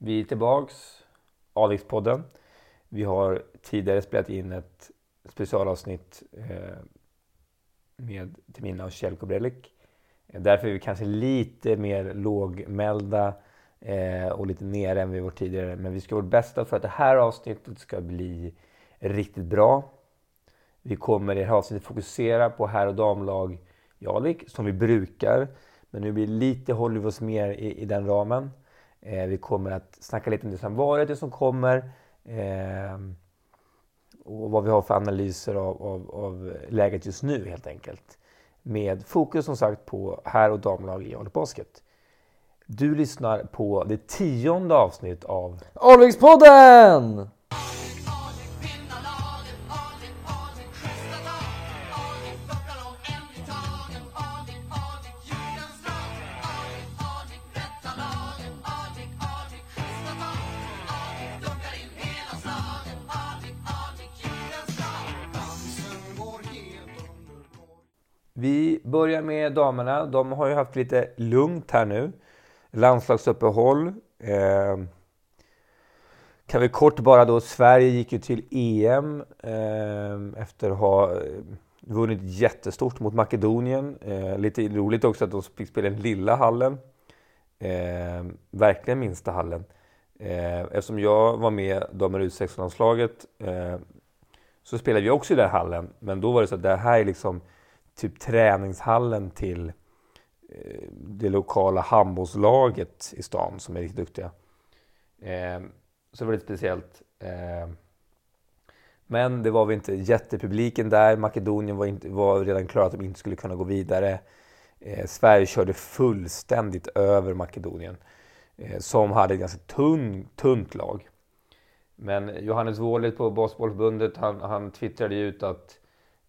Vi är tillbaks, Alix-podden. Vi har tidigare spelat in ett specialavsnitt eh, med Temina och Kjell Kubrelik. Eh, därför är vi kanske lite mer lågmälda eh, och lite nere än vi var tidigare. Men vi ska göra vårt bästa för att det här avsnittet ska bli riktigt bra. Vi kommer i det här avsnittet fokusera på herr och damlag i Alvik som vi brukar. Men nu blir lite, håller vi oss mer i, i den ramen. Eh, vi kommer att snacka lite om det som varit, det som kommer. Eh, och vad vi har för analyser av, av, av, läget just nu helt enkelt. Med fokus som sagt på herr och damlag i Alvik Basket. Du lyssnar på det tionde avsnitt av Alvikspodden! Vi börjar med damerna. De har ju haft lite lugnt här nu. Landslagsuppehåll. Eh, kan vi kort bara då, Sverige gick ju till EM eh, efter att ha eh, vunnit jättestort mot Makedonien. Eh, lite roligt också att de fick spela i den lilla hallen. Eh, verkligen minsta hallen. Eh, eftersom jag var med damer U16-landslaget eh, så spelade vi också i den hallen. Men då var det så att det här är liksom typ träningshallen till eh, det lokala handbollslaget i stan som är riktigt duktiga. Ehm, så det var lite speciellt. Ehm, men det var väl inte jättepubliken där. Makedonien var, inte, var redan klara att de inte skulle kunna gå vidare. Ehm, Sverige körde fullständigt över Makedonien eh, som hade ett ganska tunn, tunt lag. Men Johannes Wåhlet på Basketbollförbundet han, han twittrade ut att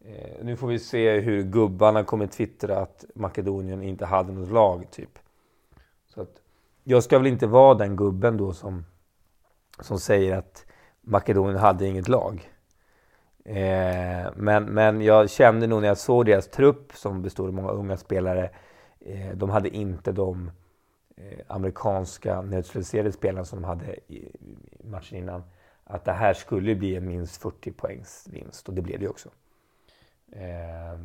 Eh, nu får vi se hur gubbarna kommer twittra att Makedonien inte hade något lag, typ. Så att, jag ska väl inte vara den gubben då som, som säger att Makedonien hade inget lag. Eh, men, men jag kände nog när jag såg deras trupp, som bestod av många unga spelare, eh, de hade inte de eh, amerikanska neutraliserade spelarna som de hade i, i matchen innan. Att det här skulle bli en minst 40 poängs vinst och det blev det ju också. Eh,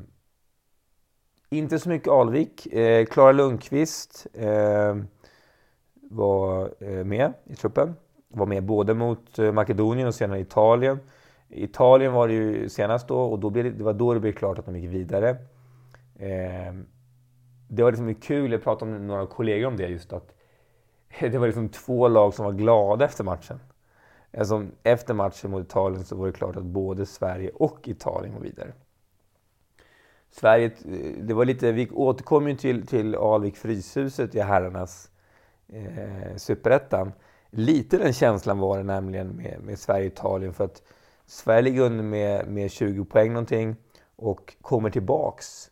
inte så mycket Alvik. Eh, Klara Lundqvist eh, var eh, med i truppen. Var med både mot eh, Makedonien och senare Italien. Italien var det ju senast då och då blev det, det var då det blev klart att de gick vidare. Eh, det var liksom kul, jag pratade med några kollegor om det just att det var liksom två lag som var glada efter matchen. Alltså, efter matchen mot Italien så var det klart att både Sverige och Italien var vidare. Sverige, eh, det var lite, vi återkom ju till, till Alvik Fryshuset i herrarnas eh, superettan. Lite den känslan var det nämligen med, med Sverige-Italien för att Sverige ligger under med, med 20 poäng någonting och kommer tillbaks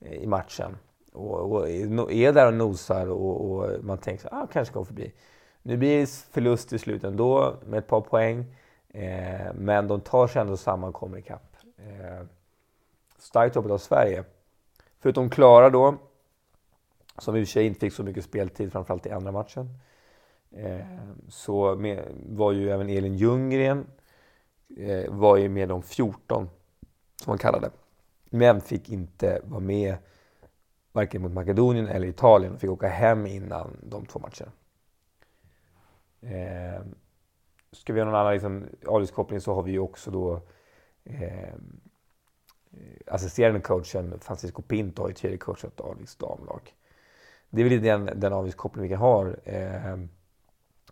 eh, i matchen. Och, och, är där och nosar och, och man tänker att ah, kanske går förbi. Nu blir det förlust till slut ändå med ett par poäng. Eh, men de tar sig ändå samman och kommer ikapp. Eh, starkt toppet av Sverige. Förutom Klara då, som i och för sig inte fick så mycket speltid, framförallt i andra matchen. Eh, så med, var ju även Elin Ljunggren eh, var ju med de 14, som man kallade. Men fick inte vara med varken mot Makedonien eller Italien. Fick åka hem innan de två matcherna. Eh, ska vi göra någon annan liksom, avgiftskoppling så har vi ju också då Eh, Eh, assisterande coachen Francisco Pinto har ju tidigare coachat Alviks damlag. Det är väl den, den avgiftskoppling vi kan ha. Eh,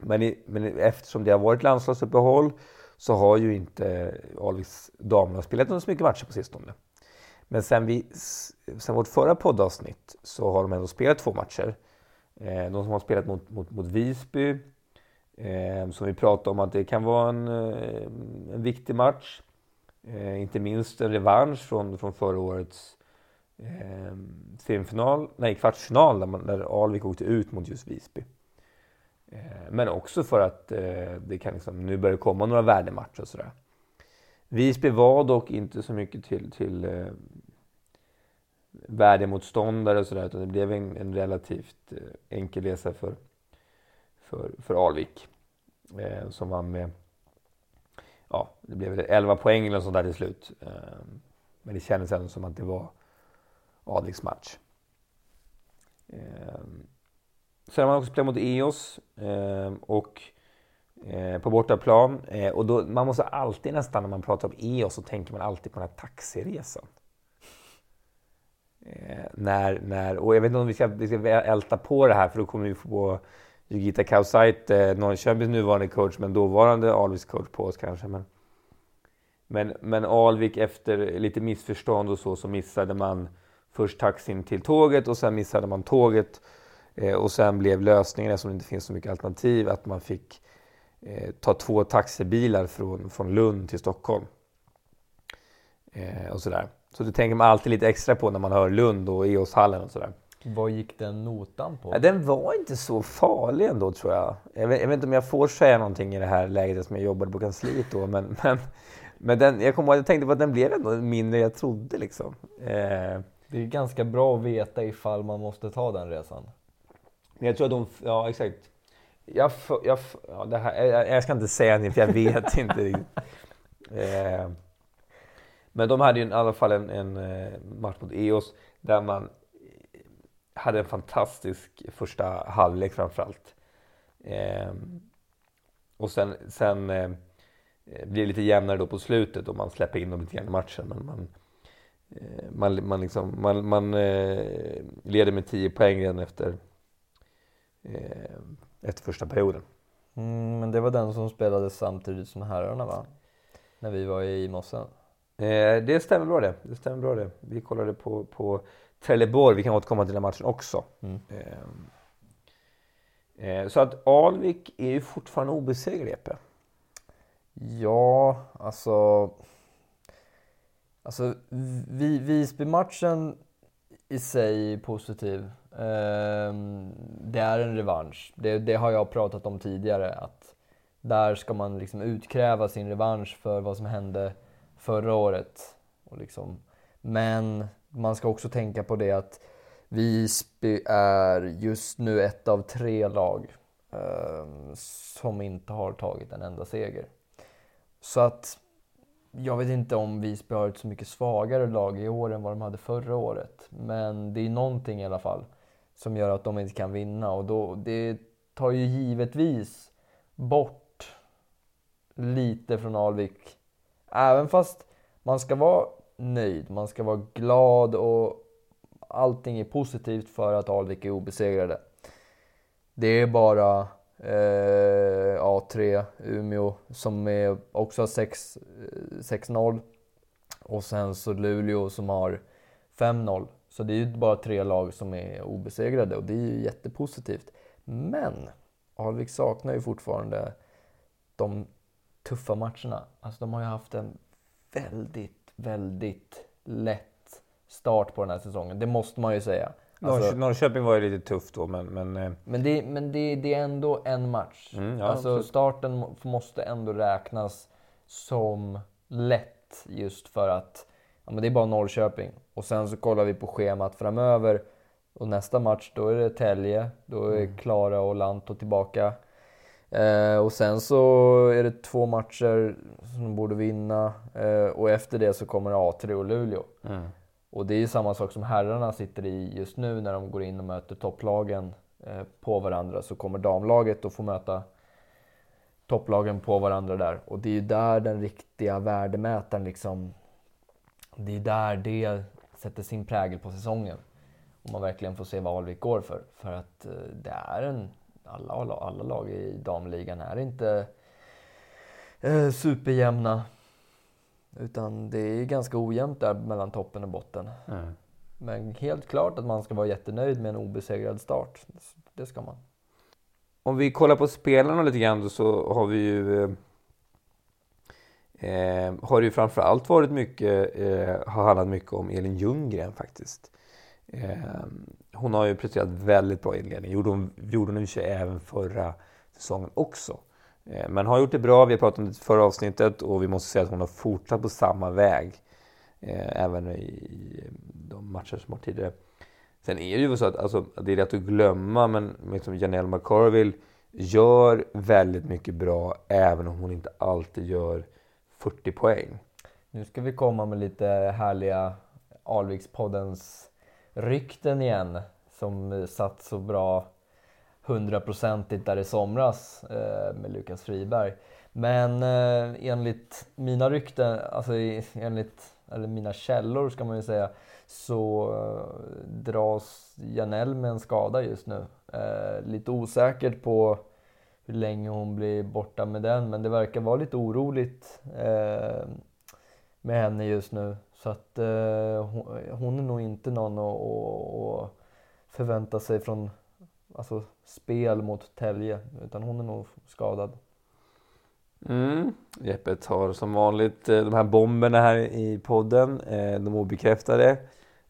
men, i, men eftersom det har varit landslagsuppehåll så har ju inte Alviks damlag spelat så mycket matcher på sistone. Men sen, vi, sen vårt förra poddavsnitt så har de ändå spelat två matcher. Eh, de som har spelat mot, mot, mot Visby, eh, som vi pratade om att det kan vara en, eh, en viktig match. Eh, inte minst en revansch från, från förra årets eh, semifinal, nej kvartsfinal där, man, där Alvik åkte ut mot just Visby. Eh, men också för att eh, det kan liksom, nu börjar komma några värdematcher och sådär. Visby var dock inte så mycket till, till eh, värdemotståndare och sådär utan det blev en, en relativt eh, enkel resa för, för, för Alvik. Eh, som vann med, ja, det blev väl 11 poäng eller sånt där till slut. Ehm, men det kändes ändå som att det var Alviks match. Ehm, sen har man också spelat mot EOS ehm, och eh, på bortaplan. Eh, och då, man måste alltid nästan när man pratar om EOS så tänker man alltid på den här taxiresan. Eh, när, när, och jag vet inte om vi ska, vi ska älta på det här för då kommer vi få Jugita Kausait, eh, Norrköpings nuvarande coach men dåvarande Alviks coach på oss kanske. Men, men, men Alvik efter lite missförstånd och så, så missade man först taxin till tåget och sen missade man tåget. Eh, och sen blev lösningen, eftersom det inte finns så mycket alternativ, att man fick eh, ta två taxibilar från, från Lund till Stockholm. Eh, och sådär. Så det tänker man alltid lite extra på när man hör Lund och EOS-hallen och sådär. Vad gick den notan på? Ja, den var inte så farlig ändå tror jag. Jag vet, jag vet, inte om jag får säga någonting i det här läget som jag jobbade på kansliet då. Men, men, men den, jag, kommer, jag tänkte på att den blev ändå mindre än jag trodde. Liksom. Eh. Det är ganska bra att veta ifall man måste ta den resan. Men jag tror att de, ja exakt. Jag, jag, ja, det här, jag, jag ska inte säga någonting för jag vet inte riktigt. Eh. Men de hade ju i alla fall en, en eh, match mot EOS där man hade en fantastisk första halvlek framförallt. Eh, och sen, sen eh, blir det lite jämnare då på slutet och man släpper in dem lite grann i matchen. Men man, eh, man, man, liksom, man, man eh, leder med 10 poäng redan efter, eh, efter första perioden. Mm, men det var den som spelades samtidigt som herrarna va? När vi var i Mossen. Eh, det stämmer bra det. Det stämmer bra det. Vi kollade på, på Trelleborg, vi kan återkomma till den matchen också. Mm. Ehm, eh, så att Alvik är ju fortfarande obesegrade, Jeppe. Ja, alltså... Alltså, Visby-matchen i sig är positiv. Ehm, det är en revansch. Det, det, har jag pratat om tidigare. Att där ska man liksom utkräva sin revansch för vad som hände förra året. Och liksom, men man ska också tänka på det att Visby är just nu ett av tre lag eh, som inte har tagit en enda seger. Så att jag vet inte om Visby har ett så mycket svagare lag i år än vad de hade förra året. Men det är någonting i alla fall som gör att de inte kan vinna och då, det tar ju givetvis bort lite från Alvik. Även fast man ska vara nöjd, man ska vara glad och allting är positivt för att Alvik är obesegrade. Det är bara eh, A3 Umeå som är, också har 6-0 och sen så Luleå som har 5-0. Så det är ju bara tre lag som är obesegrade och det är ju jättepositivt. Men Alvik saknar ju fortfarande de tuffa matcherna. Alltså de har ju haft en väldigt väldigt lätt start på den här säsongen. Det måste man ju säga. Alltså, Norrköping var ju lite tufft då, men... Men, eh, men, det, men det, det är ändå en match. Mm, ja, alltså, absolut. starten måste ändå räknas som lätt just för att ja, men det är bara Norrköping. Och sen så kollar vi på schemat framöver. Och nästa match, då är det Tälje. Då är mm. Klara och Lanto tillbaka. Eh, och sen så är det två matcher som de borde vinna eh, och efter det så kommer A3 och Luleå. Mm. Och det är ju samma sak som herrarna sitter i just nu när de går in och möter topplagen eh, på varandra så kommer damlaget att få möta topplagen på varandra där. Och det är ju där den riktiga värdemätaren liksom, det är där det sätter sin prägel på säsongen. Och man verkligen får se vad Alvik går för. För att eh, det är en alla, alla lag i damligan är inte eh, superjämna. Utan det är ganska ojämnt där mellan toppen och botten. Mm. Men helt klart att man ska vara jättenöjd med en obesegrad start. Det ska man. Om vi kollar på spelarna lite grann så har vi ju eh, eh har det ju framförallt varit mycket, eh, har handlat mycket om Elin Ljunggren faktiskt. Eh, hon har ju presterat väldigt bra inledning. Gjorde hon, gjorde hon i även förra säsongen också. Eh, men har gjort det bra. Vi har pratat om det förra avsnittet och vi måste säga att hon har fortsatt på samma väg. Eh, även i de matcher som har tidigare. Sen är det ju så att alltså, det är lätt att glömma, men liksom Janelle McCarville gör väldigt mycket bra även om hon inte alltid gör 40 poäng. Nu ska vi komma med lite härliga Alvikspoddens rykten igen som eh, satt så bra hundraprocentigt där i somras eh, med Lukas Friberg. Men eh, enligt mina rykten, alltså enligt eller mina källor ska man ju säga, så eh, dras Janell med en skada just nu. Eh, lite osäkert på hur länge hon blir borta med den, men det verkar vara lite oroligt eh, med henne just nu. Så att eh, hon, hon, är nog inte någon att förvänta sig från alltså, spel mot Tälje, utan hon är nog skadad. Mm. Jeppe tar som vanligt eh, de här bomberna här i podden, eh, de obekräftade.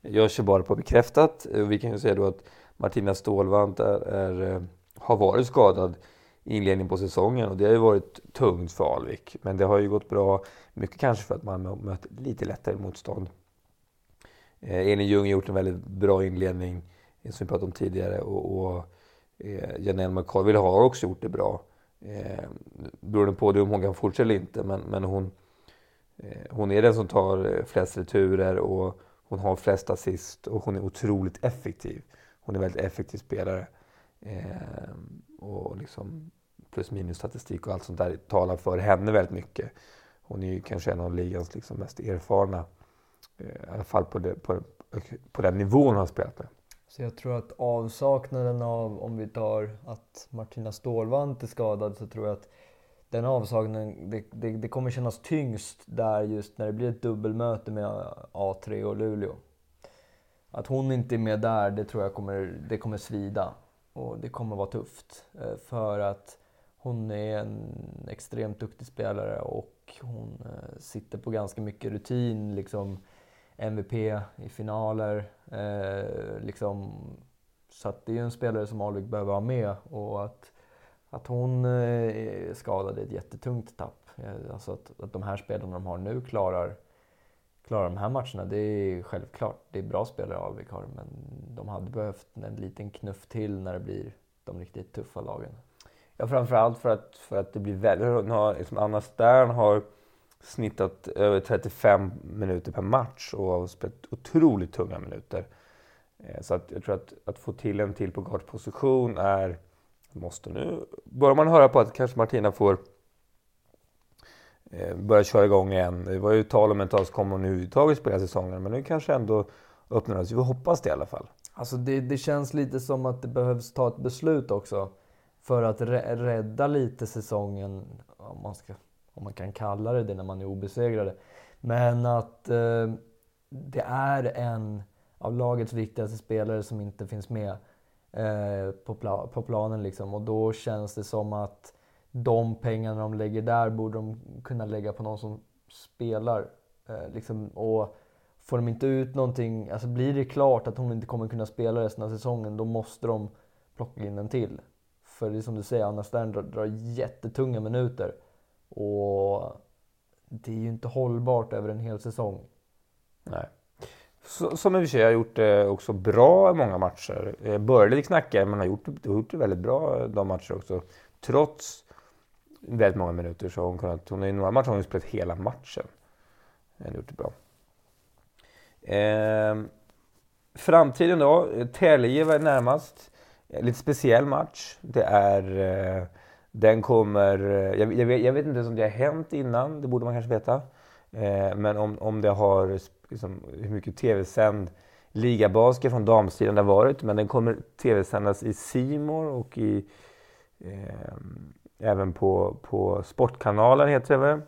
Jag kör bara på bekräftat. Vi kan ju säga då att Martina Stålvant är, är, eh, har varit skadad inledning på säsongen och det har ju varit tungt för Alvik. Men det har ju gått bra, mycket kanske för att man har mött lite lättare motstånd. Eh, Elin Ljung har gjort en väldigt bra inledning, eh, som vi pratade om tidigare. Och, och eh, Janelle McCarville har också gjort det bra. Eh, beroende på det om hon kan fortsätta eller inte. Men, men hon, eh, hon är den som tar eh, flest returer och hon har flest assist och hon är otroligt effektiv. Hon är en väldigt effektiv spelare. Eh, och liksom plus minus statistik och allt sånt där talar för henne väldigt mycket. Hon är ju kanske en av ligans liksom mest erfarna. Eh, I alla fall på, det, på, på den nivån hon har spelat med. Så jag tror att avsaknaden av, om vi tar att Martina Stålvant är skadad, så tror jag att den avsaknaden, det, det, det, kommer kännas tyngst där just när det blir ett dubbelmöte med A3 och Luleå. Att hon inte är med där, det tror jag kommer, det kommer svida. Och det kommer vara tufft. Eh, för att hon är en extremt duktig spelare och hon eh, sitter på ganska mycket rutin. Liksom MVP i finaler. Eh, liksom, så att det är ju en spelare som Alvik behöver ha med. Och att, att hon eh, är skadad är ett jättetungt tapp. Eh, alltså att, att de här spelarna de har nu klarar, klarar de här matcherna, det är självklart. Det är bra spelare Alvik har, men de hade behövt en liten knuff till när det blir de riktigt tuffa lagen. Ja, framförallt för att, för att det blir väldigt... Liksom Anna Stern har snittat över 35 minuter per match och har spelat otroligt tunga minuter. Eh, så att jag tror att, att få till en till på guardposition är måste nu. Börjar man höra på att kanske Martina får eh, börja köra igång igen. Det var ju tal om ett tag så kommer hon överhuvudtaget spela säsongen men nu kanske ändå öppnar Vi hoppas det i alla fall. Alltså det, det känns lite som att det behövs ta ett beslut också för att rädda lite säsongen. Om man ska om man kan kalla det det när man är obesegrade. Men att eh, det är en av lagets viktigaste spelare som inte finns med eh, på, pla på, planen. Liksom. Och då känns det som att de pengarna de lägger där borde de kunna lägga på någon som spelar. Eh, liksom. Och får de inte ut någonting, alltså blir det klart att hon inte kommer kunna spela resten av säsongen, då måste de plocka in en till. För det är som du säger, Anna Stern drar, drar jättetunga minuter. Och det är ju inte hållbart över en hel säsong. Nej. Så, som i och för sig har gjort det också bra i många matcher. Eh, började lite knackigare men har gjort, gjort det väldigt bra eh, de matcher också. Trots väldigt många minuter så har hon kunnat, hon i några matcher har hon spelat hela matchen. Eh, hon har gjort det bra. Eh, framtiden då, eh, Tälje var närmast. Eh, lite speciell match. Det är eh, den kommer, eh, jag, jag, vet, jag, vet, inte ens om det har hänt innan, det borde man kanske veta. Eh, men om, om det har, liksom, hur mycket tv-sänd ligabasket från damsidan det har varit. Men den kommer tv-sändas i Simor och i, eh, även på, på Sportkanalen heter det väl?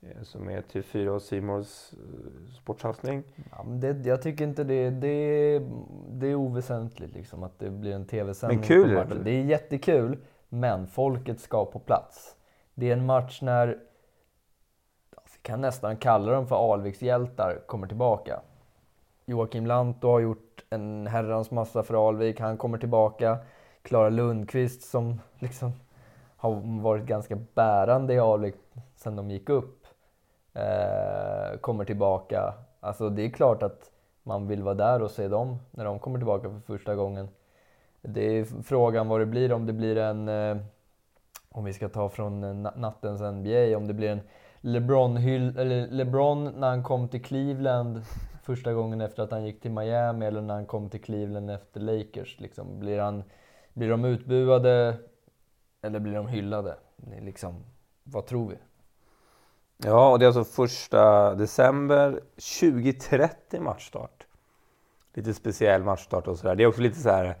Eh, som är TV4 och Simors eh, sportsatsning. Ja, det, jag tycker inte det, det, det är oväsentligt liksom, att det blir en tv-sändning. Men kul är det Det är jättekul. Men folket ska på plats. Det är en match när, vi kan nästan kalla dem för Alviks hjältar, kommer tillbaka. Joakim Lantto har gjort en herrans massa för Alvik, han kommer tillbaka. Klara Lundqvist som liksom har varit ganska bärande i Alvik sedan de gick upp, eh, kommer tillbaka. Alltså det är klart att man vill vara där och se dem när de kommer tillbaka för första gången. det är frågan vad det blir, om det blir en, eh, om vi ska ta från eh, nattens NBA, om det blir en LeBron, hyll, eller LeBron när han kom till Cleveland första gången efter att han gick till Miami eller när han kom till Cleveland efter Lakers. Liksom. Blir, han, blir de utbuade eller blir de hyllade? Liksom, vad tror vi? Ja, och det är alltså första december 2030 matchstart. Lite speciell matchstart och sådär. Det är också lite så här,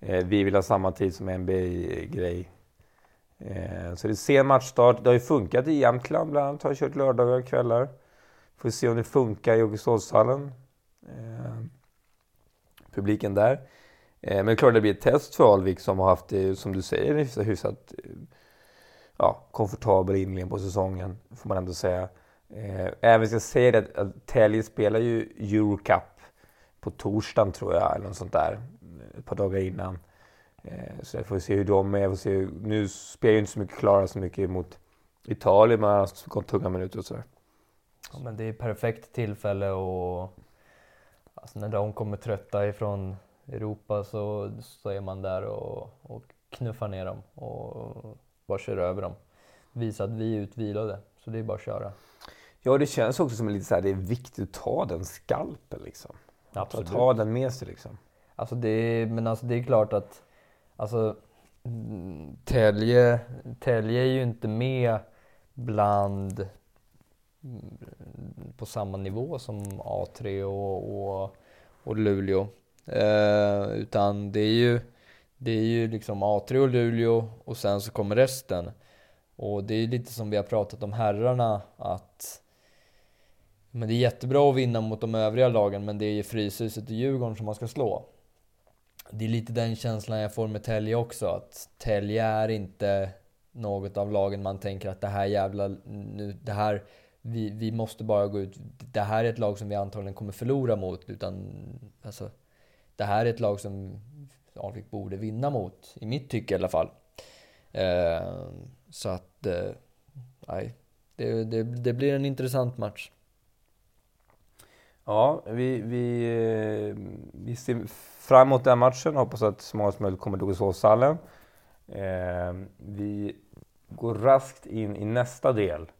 eh, vi vill ha samma tid som NBA-grej. Eh, så det är sen matchstart. Det har ju funkat i Jämtland bland annat. Har kört lördagar och kvällar. Får se om det funkar i Åkesholmshallen. Eh, publiken där. Eh, men det är klart det blir ett test för Alvik som har haft det, som du säger, hyfsat, hyfsat ja, komfortabel inledning på säsongen, får man ändå säga. Eh, även ska jag säga det att Tälje spelar ju Eurocup på torsdagen tror jag, eller något sånt där. Ett par dagar innan. Eh, så jag får se hur de är. får se, nu spelar ju inte så mycket Klara så mycket mot Italien, men har gått tunga minuter och sådär. Ja, men det är perfekt tillfälle och alltså när de kommer trötta ifrån Europa så, så är man där och, och knuffar ner dem och bara kör över dem. Visa att vi är utvilade, så det är bara att köra. Ja, det känns också som lite så här, det är viktigt att ta den skalpen liksom. Absolut. Att ta den med sig liksom. Alltså det är, men alltså det är klart att alltså, Tälje, Tälje är ju inte med bland på samma nivå som A3 och, och, och Luleå. Eh, utan det är ju det är ju liksom A3 och Luleå och sen så kommer resten. Och det är lite som vi har pratat om herrarna att men det är jättebra att vinna mot de övriga lagen men det är ju Fryshuset och Djurgården som man ska slå. Det är lite den känslan jag får med Tälje också, att Tälje är inte något av lagen man tänker att det här jävla, nu, det här, vi, vi måste bara gå ut, det här är ett lag som vi antagligen kommer förlora mot, utan alltså, det här är ett lag som Alvik borde vinna mot, i mitt tycke i alla fall. Eh, så att, eh, nej, det, det, det, blir en intressant match. Ja, vi, vi, eh, vi ser fram emot den matchen. Hoppas att så många som möjligt kommer till Ågesåshallen. Eh, vi går raskt in i nästa del.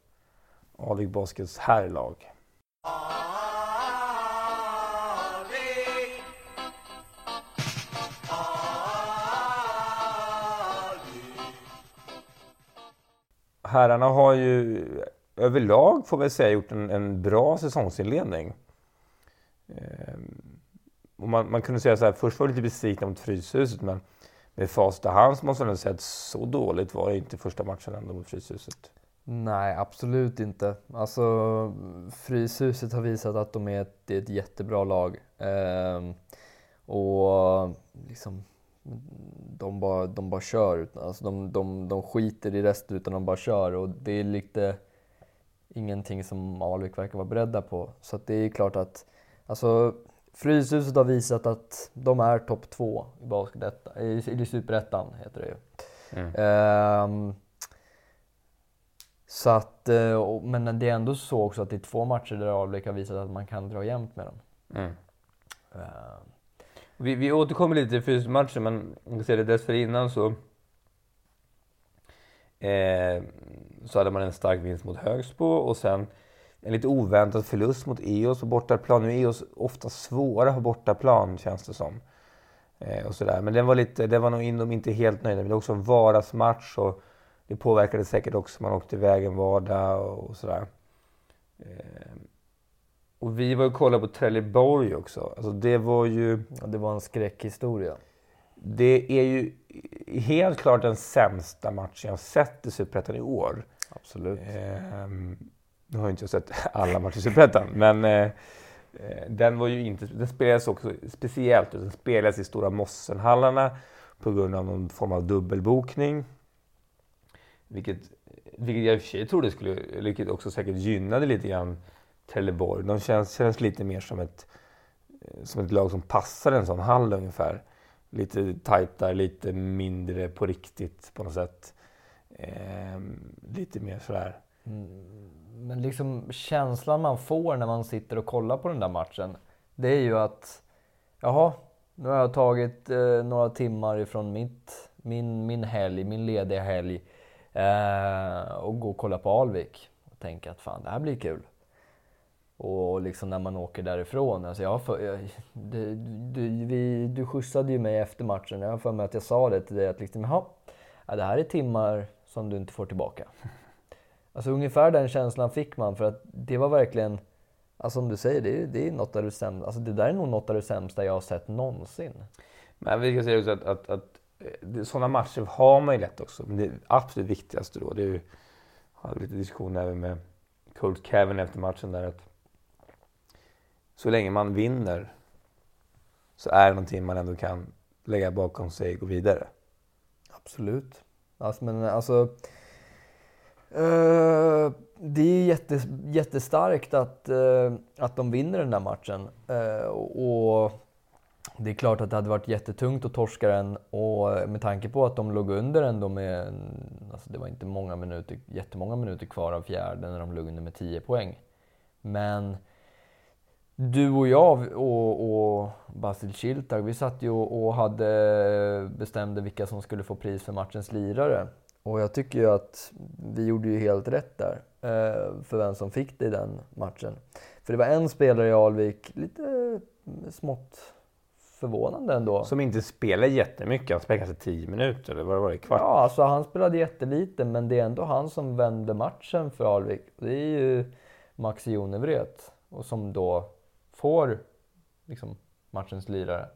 Alvik Baskets herrlag. Herrarna har ju överlag, får vi säga, gjort en, en bra säsongsinledning. Ehm, och man, man, kunde säga så här, först var vi lite besvikna mot Fryshuset, men med facit i hand måste man säga att så dåligt var det inte första matchen ändå mot Fryshuset. Nej, absolut inte. Alltså, Fryshuset har visat att de är ett, ett jättebra lag. Ehm, och liksom de bara, de bara kör. Alltså de, de, de skiter i resten utan de bara kör och det är lite ingenting som Alvik verkar vara beredda på. Så det är klart att alltså, Fryshuset har visat att de är topp två i basket, i, i superettan heter det ju. Mm. Um, så att, eh, men det är ändå så också att det är två matcher där Alvik har visat att man kan dra jämnt med dem. Mm. Uh, vi, vi återkommer lite till fysmatchen, men om vi ser det dessförinnan så eh, så hade man en stark vinst mot Högsbo och sen en lite oväntad förlust mot EOS på bortaplan. Nu är EOS ofta svåra på bortaplan känns det som. Eh, och sådär. Men den var, lite, den var nog in, de inte helt nöjda med. Det var också en vardagsmatch och det påverkade säkert också. Man åkte iväg en vardag och sådär. Eh, och vi var och kollade på Trelleborg också. Alltså det var ju... Ja, det var en skräckhistoria. Det är ju helt klart den sämsta matchen jag sett i Superettan i år. Absolut. Eh, nu har jag inte sett alla matcher i Superettan, men eh, eh, den var ju inte... Den spelades också speciellt. Den spelades i Stora Mossenhallarna på grund av någon form av dubbelbokning. Vilket, vilket jag i och för sig trodde skulle, vilket också säkert gynnade lite grann Trelleborg. De känns, känns lite mer som ett, som ett lag som passar en sån hall ungefär. Lite tajtare, lite mindre på riktigt på något sätt. Eh, lite mer sådär. Mm, men liksom känslan man får när man sitter och kollar på den där matchen. Det är ju att, jaha, Nu har jag tagit eh, några timmar ifrån mitt, min, min helg, min lediga helg eh, och gå och kolla på Alvik och tänka att fan det här blir kul. Och liksom när man åker därifrån. Alltså jag för, jag, du, du, vi, du skjutsade ju mig efter matchen. Jag har för mig att jag sa det till dig att liksom, jaha, ja, det här är timmar som du inte får tillbaka. Alltså ungefär den känslan fick man för att det var verkligen, alltså som du säger, det är, det är något av det sämsta, alltså det där är nog något av det sämsta jag har sett någonsin. Men vi kan säga också att, att, att eh, sådana matcher har man ju lätt också. Men det absolut viktigaste då, det är ju, jag hade lite diskussion även med Colt Kevin efter matchen där att så länge man vinner så är det någonting man ändå kan lägga bakom sig och gå vidare. Absolut. Alltså, men alltså... Uh, det är jättes, jättestarkt att, uh, att de vinner den där matchen. Uh, och det är klart att det hade varit jättetungt att torska den och med tanke på att de låg under ändå med, alltså det var inte många minuter, jättemånga minuter kvar av fjärde när de låg under med 10 poäng. Men du och jag och, och Basil Chiltag, vi satt ju och, hade bestämde vilka som skulle få pris för matchens lirare. Och jag tycker ju att vi gjorde ju helt rätt där eh, för vem som fick det i den matchen. För det var en spelare i Alvik, lite smått förvånande ändå. Som inte spelade jättemycket, han spelade kanske 10 minuter eller vad var det, kvart? Ja, alltså han spelade jättelite men det är ändå han som vände matchen för Alvik. Det är ju Max Jonevret och som då får liksom, matchens lirare.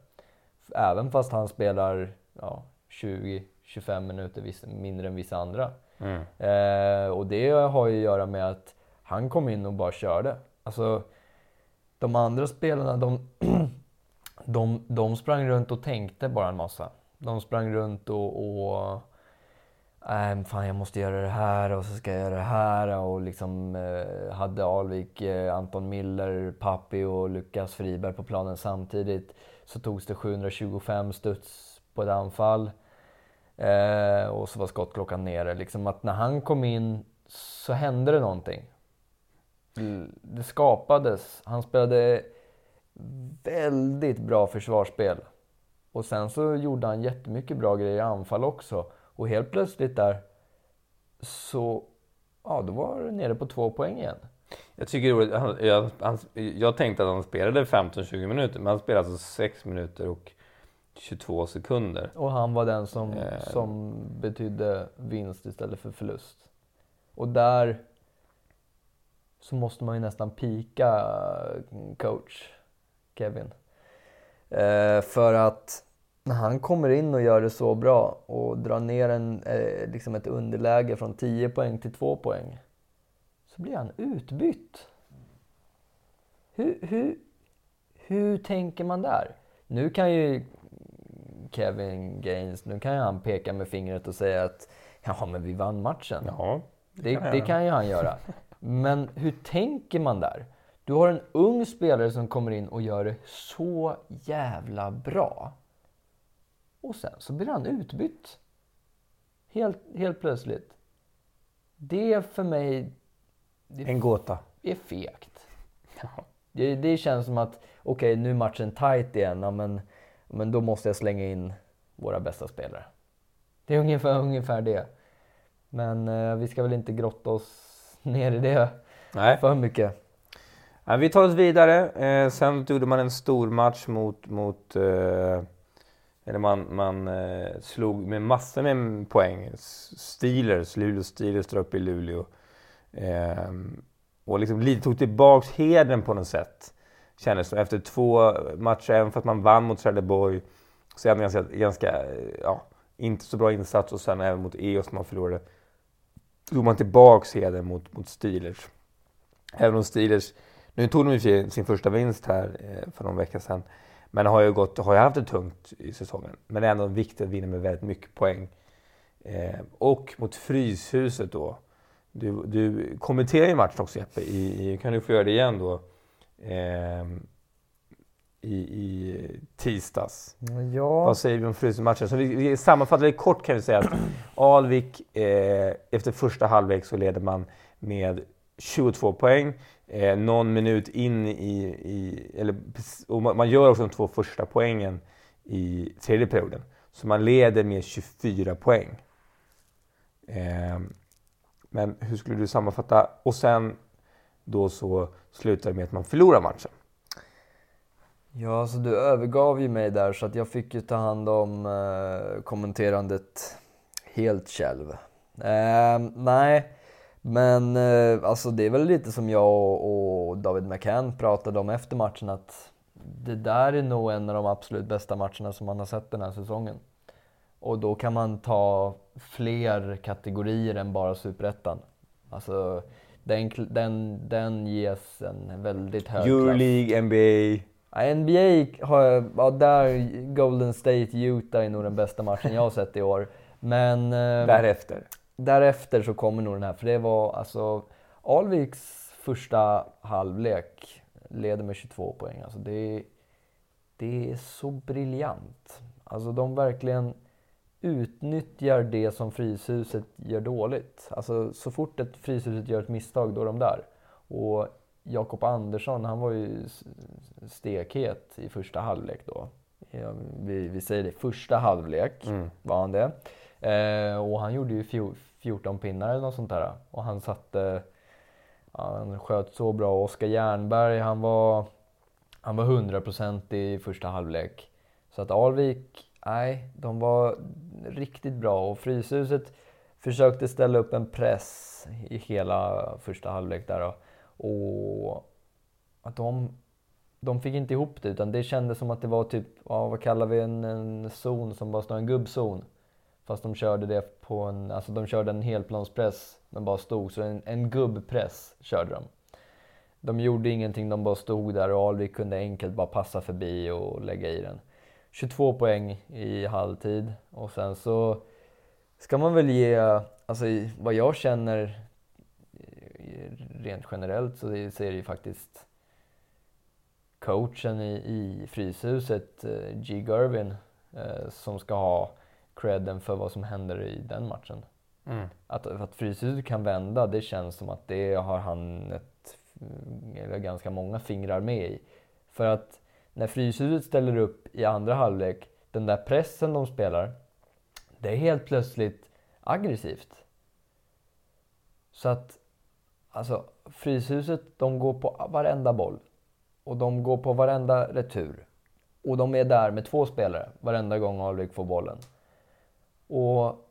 Även fast han spelar ja, 20-25 minuter mindre än vissa andra. Mm. Eh, och det har ju att göra med att han kom in och bara körde. Alltså, de andra spelarna, de, de, de sprang runt och tänkte bara en massa. De sprang runt och, och äh, fan jag måste göra det här och så ska jag göra det här. Och liksom eh, hade Alvik, eh, Anton Miller, Pappi och Lukas Friberg på planen samtidigt så togs det 725 studs på ett anfall. Eh, och så var skottklockan nere. Liksom att när han kom in så hände det någonting. Det skapades. Han spelade väldigt bra försvarsspel. Och sen så gjorde han jättemycket bra grejer i anfall också. Och helt plötsligt där så, ja då var det nere på två poäng igen. Jag tycker han, jag, han, jag tänkte att han spelade 15-20 minuter, men han spelade alltså 6 minuter och 22 sekunder. Och han var den som, eh. som betydde vinst istället för förlust. Och där så måste man ju nästan pika coach Kevin. Eh, för att när han kommer in och gör det så bra och drar ner en, eh, liksom ett underläge från 10 poäng till 2 poäng så blir han utbytt. Hur, hur, hur tänker man där? Nu kan ju Kevin Gaines, nu kan ju han peka med fingret och säga att ja, men vi vann matchen. Ja, det, kan, det kan ju han göra. Men hur tänker man där? Du har en ung spelare som kommer in och gör det så jävla bra. Och sen så blir han utbytt. Helt, helt plötsligt. Det för mig... Det en gåta. är fegt. Det, det känns som att, okej okay, nu är matchen tight igen, ja, men, men då måste jag slänga in våra bästa spelare. Det är ungefär, ungefär det. Men eh, vi ska väl inte grotta oss ner i det Nej. för mycket. Ja, vi tar oss vidare. Eh, sen gjorde man en stor match mot, mot eh, eller man, man eh, slog med massor med poäng. Steelers, Luleå Steelers drar upp i Luleå. Eh, och liksom lite tog tillbaks heden på något sätt. Kändes som efter två matcher, även för att man vann mot Trelleborg. Sen ganska, ganska eh, ja, inte så bra insats och sen även mot EOS som man förlorade. Tog man tillbaks heden mot, mot Steelers. Även om Steelers, nu tog de ju sin första vinst här eh, för någon vecka sedan. Men har ju, gått, har ju haft det tungt i säsongen. Men det är ändå viktigt att vinna med väldigt mycket poäng. Eh, och mot Fryshuset då. Du, du kommenterar ju matchen också Jeppe, i, i, kan du få göra det igen då? Eh, i, i tisdags. Ja. Vad säger vi om Fryshuset-matchen? Så vi, vi sammanfattar det kort kan vi säga att Alvik, eh, efter första halvlek så leder man med 22 poäng eh, någon minut in i, i eller, och man gör också de två första poängen i tredje perioden. Så man leder med 24 poäng. Eh, men hur skulle du sammanfatta? Och sen då så slutar det med att man förlorar matchen. Ja, alltså du övergav ju mig där så att jag fick ju ta hand om eh, kommenterandet helt själv. Eh, nej, men eh, alltså det är väl lite som jag och, och David McCann pratade om efter matchen att det där är nog en av de absolut bästa matcherna som man har sett den här säsongen. Och då kan man ta fler kategorier än bara superettan. Alltså, den, den, den ges en väldigt hög Euroleague, NBA? Ja, NBA har jag, ja, där Golden State, Utah är nog den bästa matchen jag har sett i år. Men... Eh, därefter? Därefter så kommer nog den här, för det var alltså Alviks första halvlek leder med 22 poäng. Alltså det, det är så briljant. Alltså de verkligen utnyttjar det som Fryshuset gör dåligt. Alltså så fort ett Fryshuset gör ett misstag, då är de där. Och Jakob Andersson, han var ju stekhet i första halvlek då. Vi, vi säger det, första halvlek mm. var han det. Eh, och han gjorde ju 14 pinnar eller något sånt där. Och han satte, ja, han sköt så bra. Oskar Jernberg, han var, han var 100% i första halvlek. Så att Alvik, nej, de var riktigt bra. Och Fryshuset försökte ställa upp en press i hela första halvlek där. Då. Och att de, de fick inte ihop det utan det kändes som att det var typ, ja, vad kallar vi en, en zon som bara står en gubbzon. Fast de körde det på en, alltså de körde en helplanspress men bara stod, så en, en gubbpress körde de. De gjorde ingenting, de bara stod där och Alvik kunde enkelt bara passa förbi och lägga i den. 22 poäng i halvtid och sen så ska man väl ge, alltså vad jag känner rent generellt så är det ju faktiskt coachen i, i Fryshuset, eh, G. Gervin, eh, som ska ha credden för vad som händer i den matchen. Mm. Att, att Fryshuset kan vända, det känns som att det har han ett, eller ganska många fingrar med i. För att när Fryshuset ställer upp i andra halvlek, den där pressen de spelar, det är helt plötsligt aggressivt. Så att, alltså Fryshuset, de går på varenda boll. Och de går på varenda retur. Och de är där med två spelare varenda gång Alvik får bollen. Och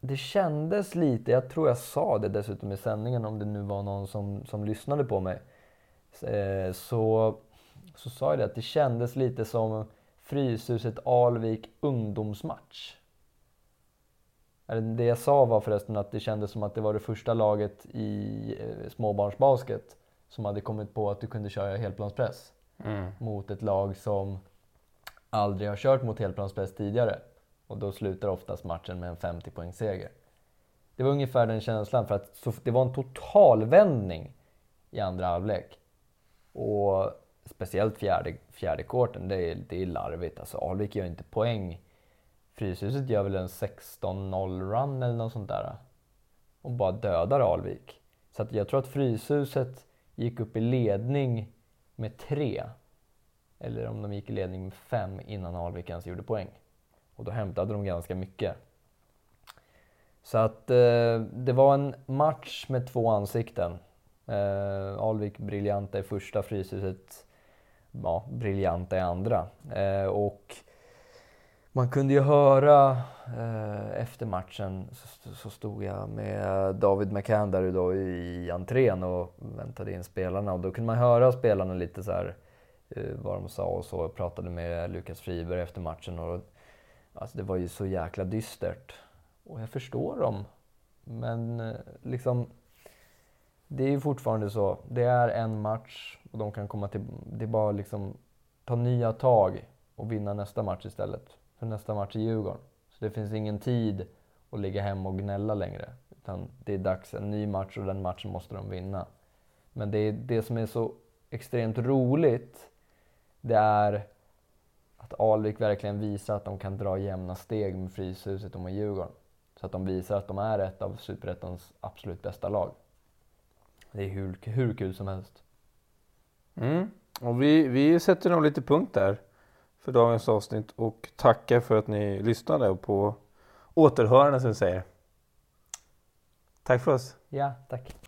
det kändes lite, jag tror jag sa det dessutom i sändningen om det nu var någon som, som lyssnade på mig. Eh, så, så sa jag det att det kändes lite som Fryshuset Alvik ungdomsmatch. Det jag sa var förresten att det kändes som att det var det första laget i eh, småbarnsbasket som hade kommit på att du kunde köra helplanspress mm. mot ett lag som aldrig har kört mot helplanspress tidigare. Och då slutar oftast matchen med en 50 poäng seger. Det var ungefär den känslan för att det var en totalvändning i andra halvlek. Och speciellt fjärde, fjärde korten, det är, det är larvigt. Alltså Alvik gör inte poäng. Fryshuset gör väl en 16-0 run eller något sånt där. Och bara dödar Alvik. Så att jag tror att Fryshuset gick upp i ledning med tre. Eller om de gick i ledning med fem innan Alvik ens gjorde poäng. Och då hämtade de ganska mycket. Så att eh, det var en match med två ansikten. Eh, Alvik briljanta i första, Fryshuset ja, briljanta i andra. Eh, och man kunde ju höra eh, efter matchen så, så, stod jag med David McCann där då i entrén och väntade in spelarna och då kunde man höra spelarna lite så här, eh, vad de sa och så. Jag pratade med Lukas Friberg efter matchen och Alltså det var ju så jäkla dystert. Och jag förstår dem. Men eh, liksom, det är ju fortfarande så. Det är en match och de kan komma till... Det är bara liksom ta nya tag och vinna nästa match istället. För nästa match är Djurgården. Så det finns ingen tid att ligga hemma och gnälla längre. Utan det är dags, en ny match och den matchen måste de vinna. Men det, är det som är så extremt roligt, det är att Alvik verkligen visar att de kan dra jämna steg med Fryshuset och med Djurgården. Så att de visar att de är ett av Superettans absolut bästa lag. Det är hur, hur kul som helst. Mm. Och vi, vi sätter nog lite punkt där för dagens avsnitt och tackar för att ni lyssnade och på återhörande som vi säger. Tack för oss. Ja, tack.